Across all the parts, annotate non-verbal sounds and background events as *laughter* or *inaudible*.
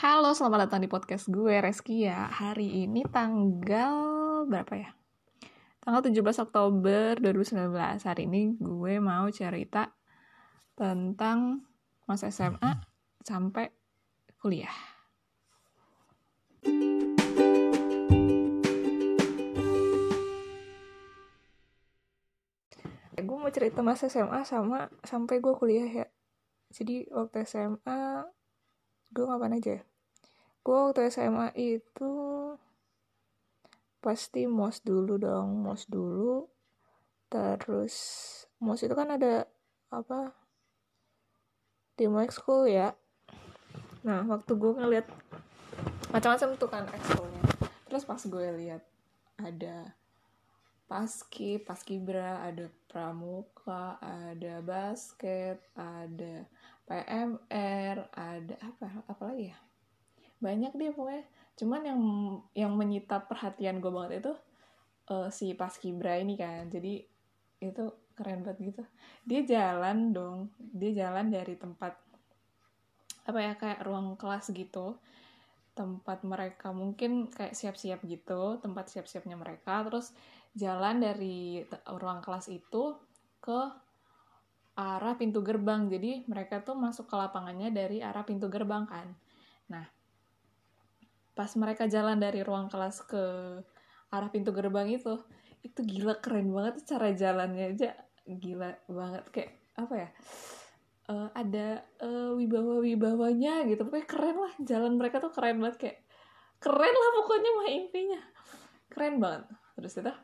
Halo, selamat datang di podcast gue, Reskia. Hari ini tanggal berapa ya? Tanggal 17 Oktober 2019. Hari ini gue mau cerita tentang masa SMA sampai kuliah. Gue mau cerita masa SMA sama sampai gue kuliah ya. Jadi waktu SMA gue ngapain aja ya? gue waktu SMA itu pasti mos dulu dong mos dulu. Terus mos itu kan ada apa di school ya. Nah waktu gue ngeliat macam-macam tuh kan ekskulnya. Terus pas gue lihat ada paski paskibra ada pramuka ada basket ada PMR ada apa apa lagi ya? Banyak deh pokoknya. Cuman yang yang menyita perhatian gue banget itu uh, si paskibra ini kan. Jadi itu keren banget gitu. Dia jalan dong. Dia jalan dari tempat apa ya kayak ruang kelas gitu. Tempat mereka mungkin kayak siap-siap gitu tempat siap-siapnya mereka. Terus jalan dari ruang kelas itu ke arah pintu gerbang. Jadi mereka tuh masuk ke lapangannya dari arah pintu gerbang kan. Nah, pas mereka jalan dari ruang kelas ke arah pintu gerbang itu, itu gila keren banget cara jalannya aja gila banget kayak apa ya? Uh, ada uh, wibawa-wibawanya gitu. Pokoknya keren lah jalan mereka tuh keren banget kayak keren lah pokoknya mah intinya. Keren banget. Terus itu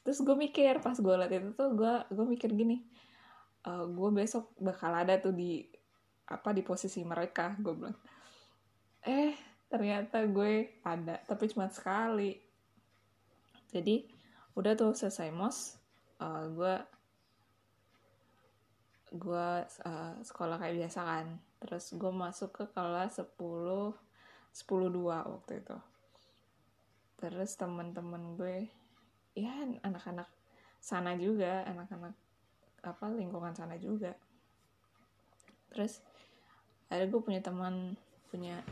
terus gue mikir pas gue liat itu tuh gue gue mikir gini uh, eh, gue besok bakal ada tuh di apa di posisi mereka. Gue bilang eh ternyata gue ada tapi cuma sekali. Jadi udah tuh selesai mos uh, gue gue uh, sekolah kayak biasa kan. Terus gue masuk ke kelas 10 10 2 waktu itu. Terus temen-temen gue ya anak-anak sana juga anak-anak apa lingkungan sana juga. Terus ada gue punya teman punya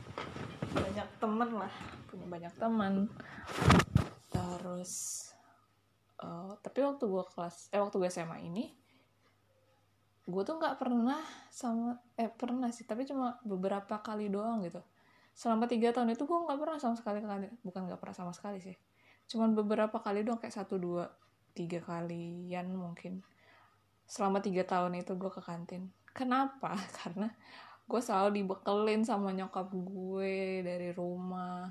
banyak teman lah punya banyak teman. Terus uh, tapi waktu gue kelas eh waktu gue SMA ini gue tuh nggak pernah sama eh pernah sih tapi cuma beberapa kali doang gitu. Selama tiga tahun itu gue nggak pernah sama sekali kali bukan nggak pernah sama sekali sih. Cuman beberapa kali doang kayak satu dua tiga kalian mungkin selama tiga tahun itu gue ke kantin. Kenapa? *laughs* Karena gue selalu dibekelin sama nyokap gue dari rumah.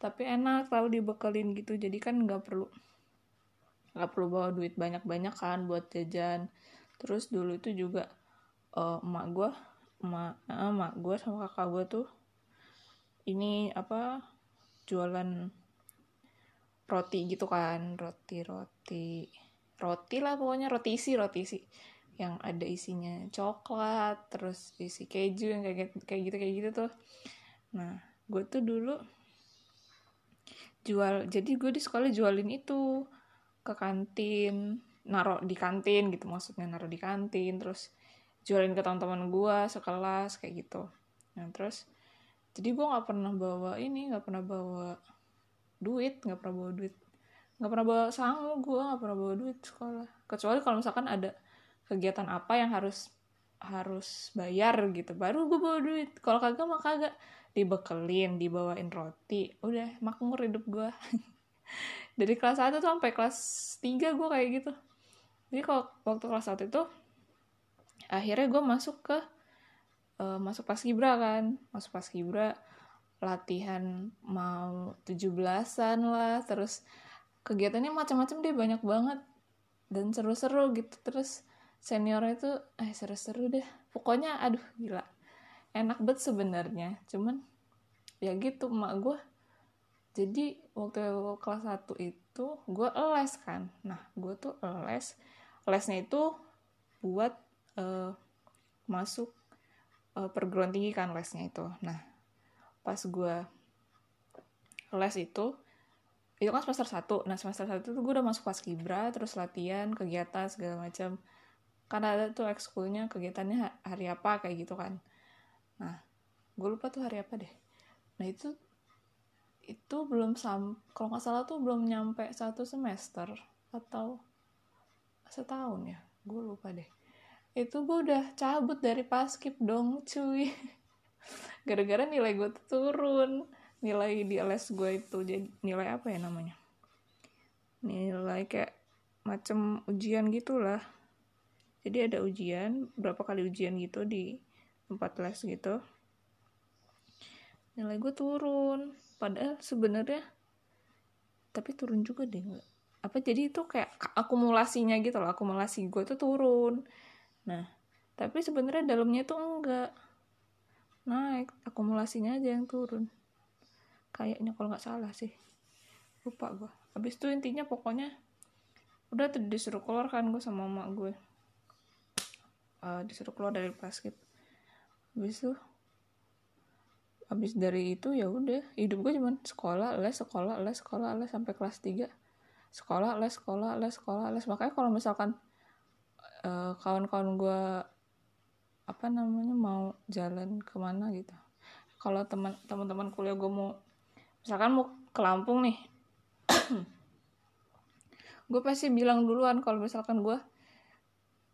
Tapi enak selalu dibekelin gitu. Jadi kan nggak perlu nggak perlu bawa duit banyak banyak kan buat jajan. Terus dulu itu juga uh, emak gue emak uh, emak gue sama kakak gue tuh ini apa jualan roti gitu kan. Roti roti roti lah pokoknya roti isi roti isi. Yang ada isinya coklat terus isi keju yang kayak kayak gitu kayak gitu tuh. Nah gue tuh dulu jual jadi gue di sekolah jualin itu ke kantin naruh di kantin gitu maksudnya naruh di kantin terus jualin ke teman-teman gue sekelas kayak gitu. Nah terus jadi gue nggak pernah bawa ini nggak pernah bawa duit nggak pernah bawa duit nggak pernah bawa sangu gue nggak pernah bawa duit sekolah. Kecuali kalau misalkan ada kegiatan apa yang harus harus bayar gitu baru gue bawa duit. Kalau kagak mah kagak. Dibekelin dibawain roti udah makmur hidup gue *laughs* dari kelas 1 tuh sampai kelas 3 gue kayak gitu. Jadi kalau waktu kelas 1 itu akhirnya gue masuk ke uh, masuk pas kibra kan. Masuk pas kibra latihan mau 17-an lah terus kegiatannya macam-macam deh banyak banget. Dan seru-seru gitu terus seniornya itu eh seru-seru deh. Pokoknya aduh gila. Enak banget sebenarnya cuman ya gitu emak gue jadi waktu kelas 1 itu gue les kan. Nah gue tuh les. Lesnya itu buat uh, masuk uh, perguruan tinggi kan lesnya itu. Nah pas gue les itu itu kan semester 1 nah semester 1 tuh gue udah masuk pas kibra terus latihan kegiatan segala macam karena ada tuh ekskulnya kegiatannya hari apa kayak gitu kan. Nah gue lupa tuh hari apa deh. Nah itu itu belum sam kalau nggak salah tuh belum nyampe satu semester atau setahun ya. Gue lupa deh. Itu gue udah cabut dari paskip dong cuy. *laughs* Gara-gara nilai gue turun nilai di les gue itu jadi nilai apa ya namanya? Nilai kayak macam ujian gitulah. Jadi ada ujian berapa kali ujian gitu di tempat les gitu. Nilai gue turun. Padahal sebenarnya tapi turun juga deh apa jadi itu kayak akumulasinya gitu loh akumulasi gue tuh turun. Nah tapi sebenarnya dalamnya tuh enggak. Naik akumulasinya aja yang turun kayaknya kalau nggak salah sih. Lupa gue habis itu intinya pokoknya udah tuh disuruh keluar kan gue sama emak gue uh, disuruh keluar dari basket habis itu habis dari itu ya udah hidup gue cuman sekolah les sekolah les sekolah les sampai kelas 3 sekolah les sekolah les sekolah les. Makanya kalau misalkan uh, kawan-kawan gue apa namanya mau jalan ke mana gitu. Kalau teman teman-teman kuliah gue mau misalkan mau ke Lampung nih. *clears throat* Gue pasti bilang duluan kalau misalkan gue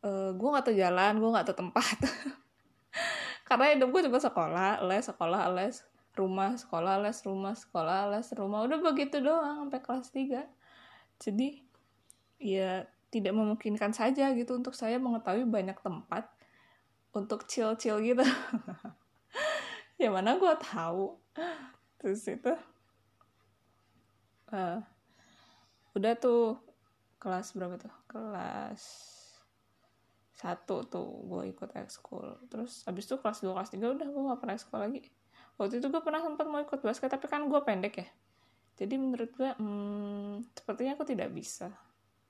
uh, gue nggak tahu jalan gue nggak tahu tempat. *laughs* Karena hidup gue cuma sekolah les sekolah les rumah sekolah les rumah sekolah les rumah. Udah begitu doang sampai kelas 3 jadi ya tidak memungkinkan saja gitu untuk saya mengetahui banyak tempat untuk chill-chill gitu. *laughs* Ya mana gue tahu. Terus itu uh, udah tuh kelas berapa tuh? Kelas satu tuh gue ikut ekskul. Terus abis itu kelas dua kelas tiga udah gue gak pernah ekskul lagi. Waktu itu gue pernah sempat mau ikut basket tapi kan gue pendek ya. Jadi menurut gue hmm, sepertinya aku tidak bisa.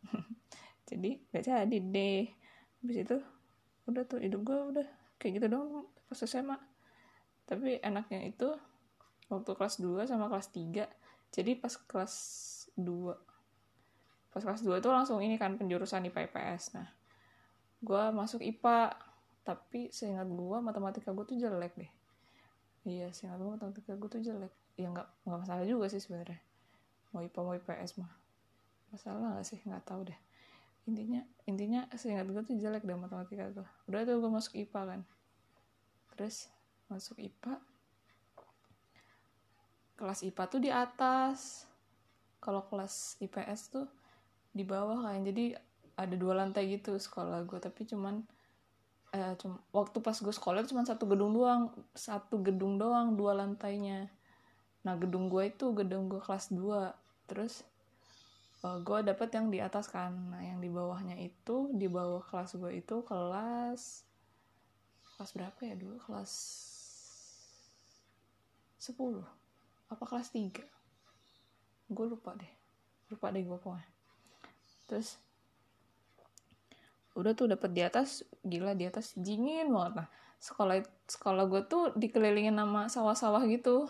*laughs* Jadi gak jadi deh. Habis itu udah tuh hidup gue udah kayak gitu dong pas SMA tapi enaknya itu waktu kelas 2 sama kelas 3 jadi pas kelas 2 pas kelas 2 itu langsung ini kan penjurusan IPA IPS nah gue masuk IPA tapi seingat gue matematika gue tuh jelek deh. Iya seingat gue matematika gue tuh jelek. Ya nggak nggak masalah juga sih sebenarnya. Mau IPA mau IPS mah. Masalah nggak sih? Nggak tahu deh. Intinya intinya seingat gue tuh jelek deh matematika gue udah tuh gue masuk IPA kan. Terus masuk IPA kelas IPA tuh di atas. Kalau kelas IPS tuh di bawah kan. Jadi ada dua lantai gitu sekolah gue tapi cuman eh, cum waktu pas gue sekolah cuma satu gedung doang. Satu gedung doang dua lantainya. Nah gedung gue itu gedung gue kelas 2 terus uh, gue dapet yang di atas kan. Nah yang di bawahnya itu di bawah kelas gue itu kelas kelas berapa ya dulu? Kelas 10 apa kelas 3 gue lupa deh. Lupa deh gue pokoknya. Terus udah tuh dapet di atas gila di atas dingin banget. Nah sekolah sekolah gue tuh dikelilingin sama sawah-sawah gitu.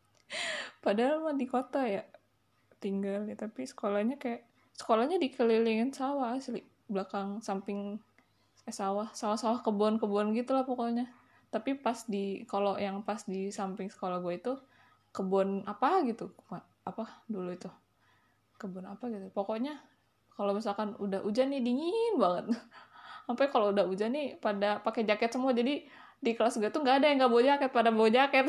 *laughs* Padahal mah di kota ya tinggal ya tapi sekolahnya kayak sekolahnya dikelilingin sawah asli. Belakang samping eh, sawah sawah-sawah kebun-kebun gitulah pokoknya. Tapi pas di kalau yang pas di samping sekolah gue itu kebun apa gitu apa dulu itu kebun apa gitu. Pokoknya kalau misalkan udah hujan nih dingin banget. *laughs* Sampai kalau udah hujan nih pada pakai jaket semua. Jadi di kelas gue tuh nggak ada yang nggak bawa jaket pada bawa jaket.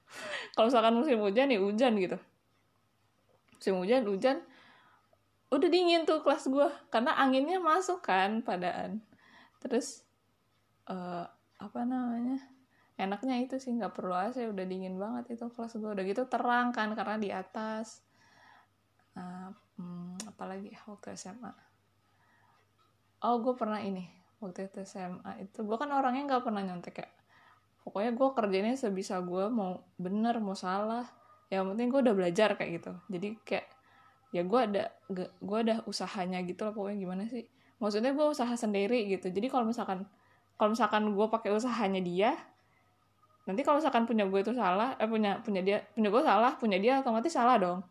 *laughs* Kalau misalkan musim hujan nih hujan gitu. Musim hujan hujan. Udah dingin tuh kelas gue karena anginnya masuk kan padaan. Terus uh, apa namanya enaknya itu sih nggak perlu AC udah dingin banget itu kelas gue udah gitu terang kan karena di atas. Uh, hmm, apalagi waktu SMA oh gue pernah ini waktu itu SMA itu. Gue kan orangnya nggak pernah nyontek ya pokoknya gue kerjanya sebisa gue mau bener mau salah. Yang penting gue udah belajar kayak gitu. Jadi kayak ya gue ada gue ada usahanya gitu lah pokoknya gimana sih. Maksudnya gue usaha sendiri gitu. Jadi kalau misalkan kalau misalkan gue pakai usahanya dia nanti kalau misalkan punya gue itu salah eh punya punya dia punya gue salah punya dia otomatis salah dong.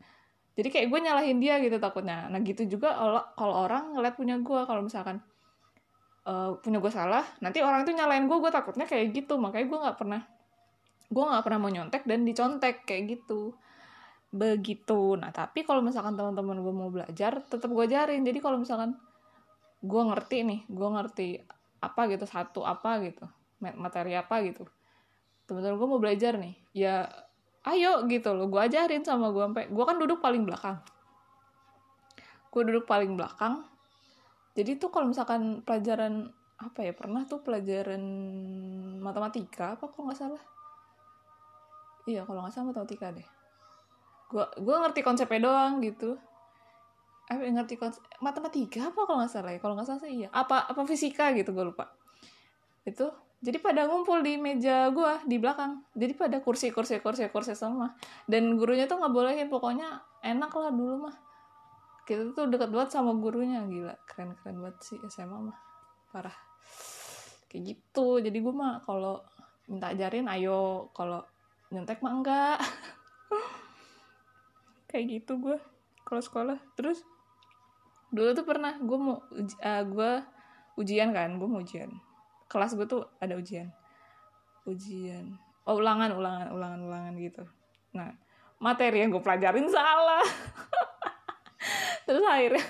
Jadi kayak gue nyalahin dia gitu takutnya. Nah gitu juga kalau orang ngeliat punya gue. Kalau misalkan uh, punya gue salah nanti orang itu nyalahin gue. Gue takutnya kayak gitu. Makanya gue nggak pernah gue nggak pernah mau nyontek dan dicontek. Kayak gitu. Begitu. Nah tapi kalau misalkan teman-teman gue mau belajar tetap gue ajarin. Jadi kalau misalkan gue ngerti nih gue ngerti apa gitu satu apa gitu materi apa gitu teman-teman gue mau belajar nih. Ya ayo gitu loh. Gue ajarin sama gue sampai gue kan duduk paling belakang. Gue duduk paling belakang. Jadi tuh kalau misalkan pelajaran apa ya pernah tuh pelajaran matematika apa kok nggak salah? Iya kalau nggak salah matematika deh. Gue gue ngerti konsepnya doang gitu. Eh ngerti konsep matematika apa kalau nggak salah ya? Kalau nggak salah sih iya. Apa apa fisika gitu gue lupa. Itu jadi pada ngumpul di meja gue di belakang. Jadi pada kursi kursi kursi kursi semua. Dan gurunya tuh nggak bolehin pokoknya enak lah dulu mah. Kita tuh deket banget sama gurunya gila. Keren keren banget sih SMA mah. Parah. Kayak gitu. Jadi gue mah kalau minta ajarin ayo. Kalau nyontek mah enggak. *laughs* Kayak gitu gue kalau sekolah. Terus dulu tuh pernah gue mau uh, gue ujian kan gue mau ujian kelas gue tuh ada ujian. Ujian. Oh ulangan ulangan ulangan ulangan gitu. Nah materi yang gue pelajarin salah. *laughs* Terus akhirnya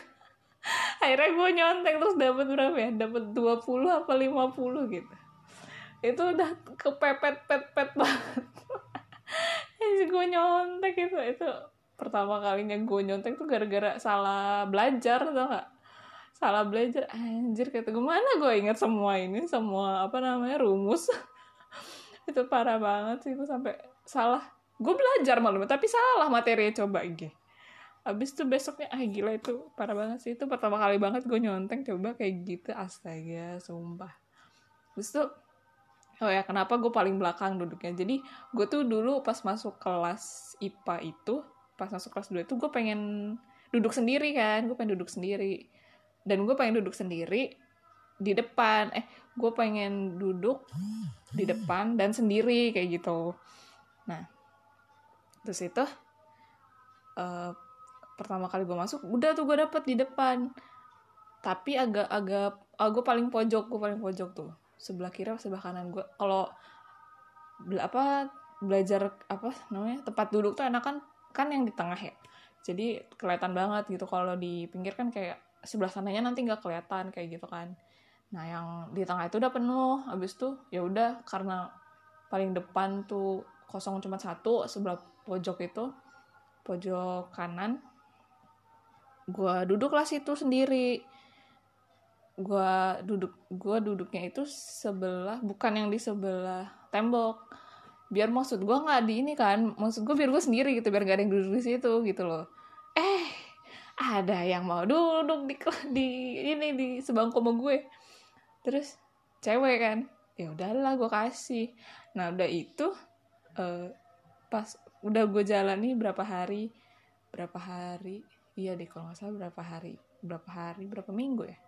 *laughs* akhirnya gue nyontek terus dapat berapa ya? Dapat 20 apa 50 gitu. Itu udah kepepet pet pet banget *laughs* gue nyontek itu. Itu pertama kalinya gue nyontek tuh gara-gara salah belajar tau gak salah belajar. Anjir kata gue mana gue inget semua ini semua apa namanya rumus? *laughs* Itu parah banget sih itu sampai salah. Gue belajar malu tapi salah materinya coba gitu abis itu besoknya ah gila itu parah banget sih. Itu pertama kali banget gue nyonteng coba kayak gitu. Astaga sumpah. Abis itu oh ya kenapa gue paling belakang duduknya? Jadi gue tuh dulu pas masuk kelas IPA itu pas masuk kelas 2 itu gue pengen duduk sendiri kan. Gue pengen duduk sendiri dan gue pengen duduk sendiri di depan. Eh gue pengen duduk di depan dan sendiri kayak gitu. Nah terus itu uh, pertama kali gue masuk udah tuh gue dapet di depan. Tapi agak-agak oh, gue paling pojok gue paling pojok tuh. Sebelah kiri sebelah kanan gue kalau apa belajar apa namanya tempat duduk tuh enak kan kan yang di tengah ya. Jadi kelihatan banget gitu kalau di pinggir kan kayak sebelah sananya nanti nggak kelihatan kayak gitu kan. Nah yang di tengah itu udah penuh. Habis tuh ya udah karena paling depan tuh kosong cuma satu sebelah pojok itu pojok kanan gue duduklah situ sendiri. Gue duduk gue duduknya itu sebelah bukan yang di sebelah tembok. Biar maksud gue nggak di ini kan maksud gue biar gue sendiri gitu biar gak ada yang duduk di situ gitu loh ada yang mau duduk di di ini di sebangku sama gue. Terus cewek kan ya udahlah gue kasih. Nah udah itu uh, pas udah gue jalani berapa hari berapa hari iya deh kalau nggak salah berapa hari berapa hari berapa minggu ya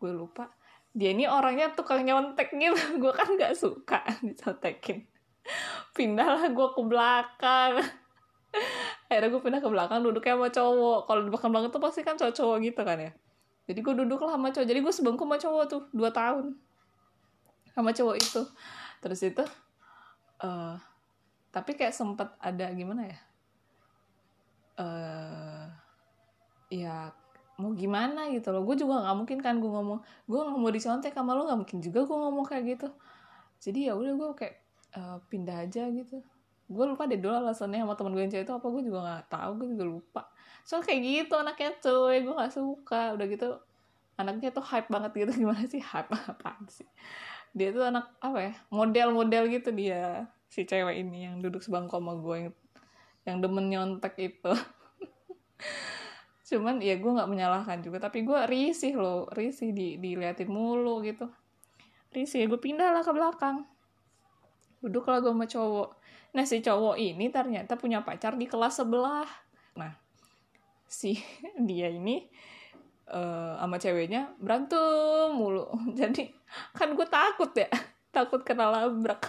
gue lupa. Dia ini orangnya tukang nyontek gitu *laughs* gue kan nggak suka *laughs* dicontekin. Pindahlah gue ke belakang akhirnya gue pindah ke belakang duduknya sama cowok. Kalau di belakang belakang tuh pasti kan cowok-cowok gitu kan ya. Jadi gue duduk lah sama cowok. Jadi gue sebangku sama cowok tuh dua tahun. Sama cowok itu. Terus itu uh, tapi kayak sempet ada gimana ya? Uh, ya mau gimana gitu loh. Gue juga nggak mungkin kan gue ngomong gue nggak mau dicontek sama lo nggak mungkin juga gue ngomong kayak gitu. Jadi ya udah gue kayak uh, pindah aja gitu gue lupa deh dulu alasannya sama temen gue yang cewek itu apa gue juga nggak tahu gue juga lupa. So kayak gitu anaknya cewek gue nggak suka. Udah gitu anaknya tuh hype banget gitu. *laughs* Gimana sih hype apa sih? Dia tuh anak apa ya model-model gitu dia si cewek ini yang duduk sebangku sama gue yang yang demen nyontek itu. *laughs* Cuman ya gue nggak menyalahkan juga. Tapi gue risih loh risih di diliatin mulu gitu. Risih gue pindah lah ke belakang. Duduk lah gue sama cowok nah si cowok ini ternyata punya pacar di kelas sebelah. Nah si *laughs* dia ini uh, sama ceweknya berantem mulu. *laughs* Jadi kan gue takut ya. *laughs* Takut kena labrak.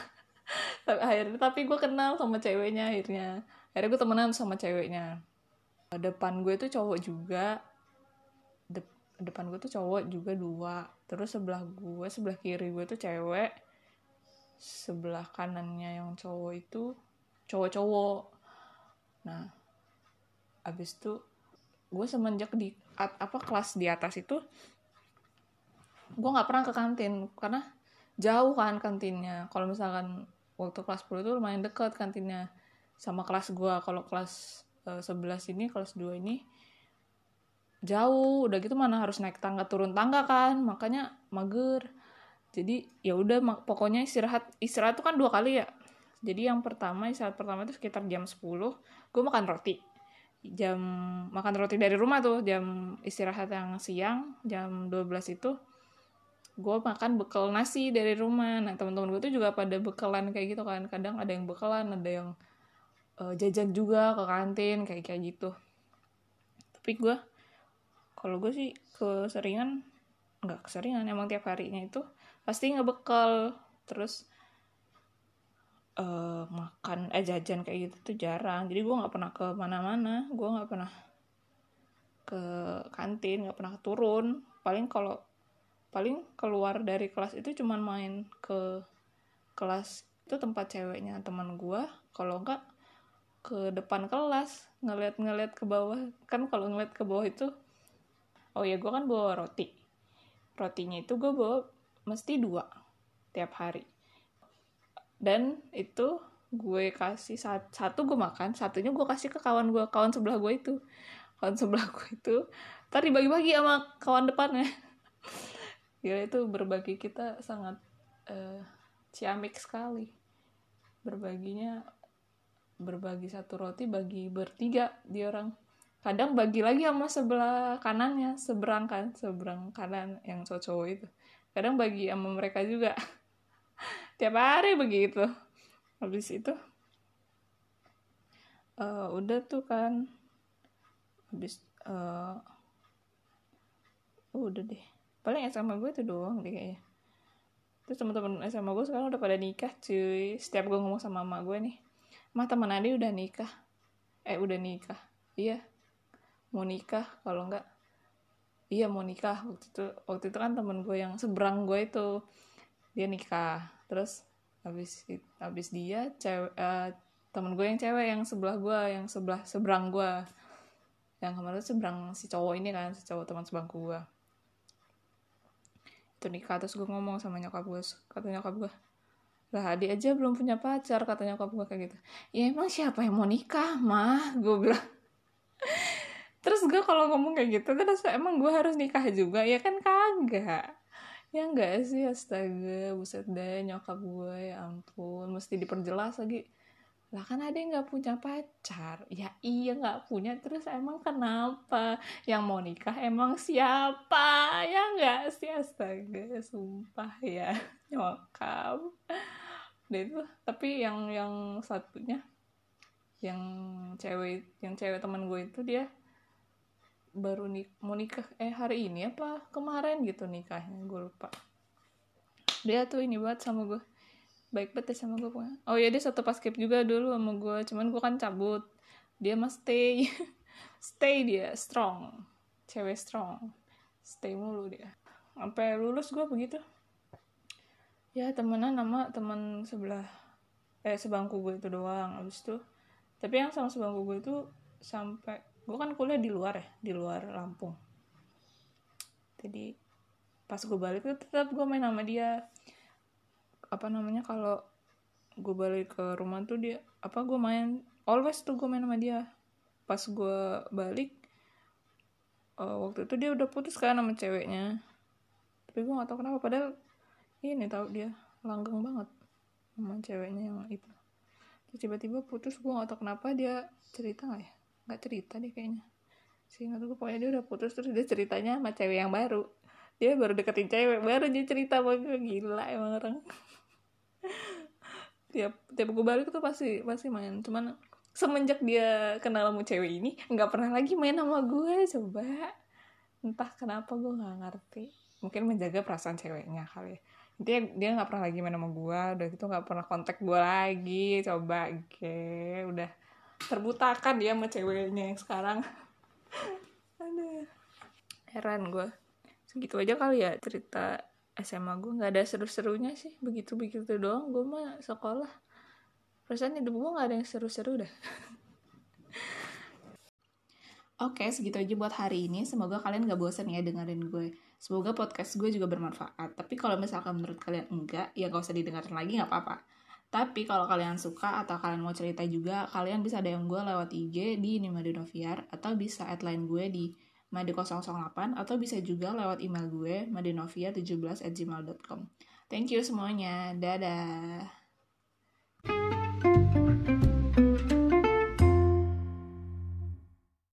Tapi akhirnya tapi gue kenal sama ceweknya akhirnya. Akhirnya gue temenan sama ceweknya. Depan gue tuh cowok juga. De depan gue tuh cowok juga dua. Terus sebelah gue sebelah kiri gue tuh cewek sebelah kanannya yang cowok itu cowok-cowok. Nah abis itu gue semenjak di at, apa kelas di atas itu gue nggak pernah ke kantin karena jauh kan kantinnya. Kalau misalkan waktu kelas 10 itu lumayan dekat kantinnya sama kelas gue kalau kelas uh, 11 ini kelas 2 ini jauh. Udah gitu mana harus naik tangga turun tangga kan. Makanya mager jadi ya udah pokoknya istirahat istirahat tuh kan dua kali ya. Jadi yang pertama istirahat pertama itu sekitar jam 10 gue makan roti. Jam makan roti dari rumah tuh jam istirahat yang siang jam 12 itu gue makan bekal nasi dari rumah. Nah teman-teman gue tuh juga pada bekalan kayak gitu kan. Kadang ada yang bekalan ada yang uh, jajan juga ke kantin kayak kayak gitu. Tapi gue kalau gue sih keseringan nggak keseringan emang tiap harinya itu pasti ngebekal. Terus uh, makan eh jajan kayak gitu tuh jarang. Jadi gue nggak pernah ke mana-mana. Gue nggak pernah ke kantin nggak pernah turun. Paling kalau paling keluar dari kelas itu cuman main ke kelas. Itu tempat ceweknya teman gue kalau enggak ke depan kelas. Ngeliat-ngeliat ke bawah. Kan kalau ngeliat ke bawah itu oh ya gue kan bawa roti. Rotinya itu gue bawa mesti dua tiap hari. Dan itu gue kasih satu gue makan satunya gue kasih ke kawan gue kawan sebelah gue itu. Kawan *laughs* sebelah gue itu tadi dibagi-bagi sama kawan depannya. *laughs* Ya itu berbagi kita sangat uh, ciamik sekali. Berbaginya berbagi satu roti bagi bertiga di orang. Kadang bagi lagi sama sebelah kanannya seberang kan seberang kanan yang cowok-cowok itu kadang bagi sama mereka juga. *laughs* Tiap hari begitu. Habis itu uh, udah tuh kan. Habis uh, udah deh. Paling SMA gue itu doang deh kayaknya. Terus teman-teman SMA gue sekarang udah pada nikah cuy. Setiap gue ngomong sama mama gue nih mah teman Adi udah nikah. Eh udah nikah. Iya. Mau nikah kalau enggak iya mau nikah. Waktu itu waktu itu kan temen gue yang seberang gue itu dia nikah. Terus habis habis dia cewek uh, temen gue yang cewek yang sebelah gue yang sebelah seberang gue. Yang kemarin seberang si cowok ini kan si cowok teman sebangku gue. Itu nikah terus gue ngomong sama nyokap gue kata nyokap gue lah adik aja belum punya pacar katanya nyokap gue kayak gitu. Ya emang siapa yang mau nikah mah? Gue bilang terus gue kalau ngomong kayak gitu terus emang gue harus nikah juga? Ya kan kagak. Ya enggak sih astaga. Buset deh nyokap gue ya ampun. Mesti diperjelas lagi. Lah kan ada yang nggak punya pacar? Ya iya nggak punya. Terus emang kenapa? Yang mau nikah emang siapa? Ya enggak sih? Astaga sumpah ya *laughs* nyokap. Deh itu. Tapi yang yang satunya yang cewek yang cewek teman gue itu dia baru nik mau nikah eh hari ini apa kemarin gitu nikahnya gue lupa. Dia tuh ini banget sama gue baik banget sama gue pokoknya. Oh ya dia satu pas skip juga dulu sama gue cuman gue kan cabut. Dia mah stay *laughs* stay dia strong. Cewek strong. Stay mulu dia. Sampai lulus gue begitu. Ya temenan nama teman sebelah eh sebangku gue itu doang abis itu. Tapi yang sama sebangku gue itu sampai gue kan kuliah di luar ya di luar Lampung. Jadi pas gue balik tuh tetap gue main sama dia. Apa namanya kalau gue balik ke rumah tuh dia apa gue main always tuh gue main sama dia. Pas gue balik uh, waktu itu dia udah putus kan sama ceweknya. Tapi gue gak tau kenapa padahal ini tahu dia langgeng banget sama ceweknya yang itu. Tiba-tiba putus gue gak tau kenapa dia cerita gak ya nggak cerita deh kayaknya. Sih nggak tahu pokoknya dia udah putus terus dia ceritanya sama cewek yang baru. Dia baru deketin cewek baru dia cerita sama gila emang orang. *laughs* Tiap tiap gue balik tuh pasti pasti main. Cuman semenjak dia kenal sama cewek ini nggak pernah lagi main sama gue coba. Entah kenapa gue nggak ngerti. Mungkin menjaga perasaan ceweknya kali ya. Intinya dia nggak pernah lagi main sama gue udah gitu nggak pernah kontak gue lagi coba. Oke udah terbutakan dia sama ceweknya yang sekarang ada heran gue segitu aja kali ya cerita SMA gue nggak ada seru-serunya sih begitu-begitu doang gue mah sekolah perasaan hidup gue nggak ada yang seru-seru dah Oke, segitu aja buat hari ini. Semoga kalian gak bosan ya dengerin gue. Semoga podcast gue juga bermanfaat. Tapi kalau misalkan menurut kalian enggak, ya gak usah didengarin lagi gak apa-apa. Tapi kalau kalian suka atau kalian mau cerita juga, kalian bisa DM gue lewat IG di Nimadu Noviar atau bisa line gue di madi008 atau bisa juga lewat email gue madinovia17 at gmail.com. Thank you semuanya. Dadah.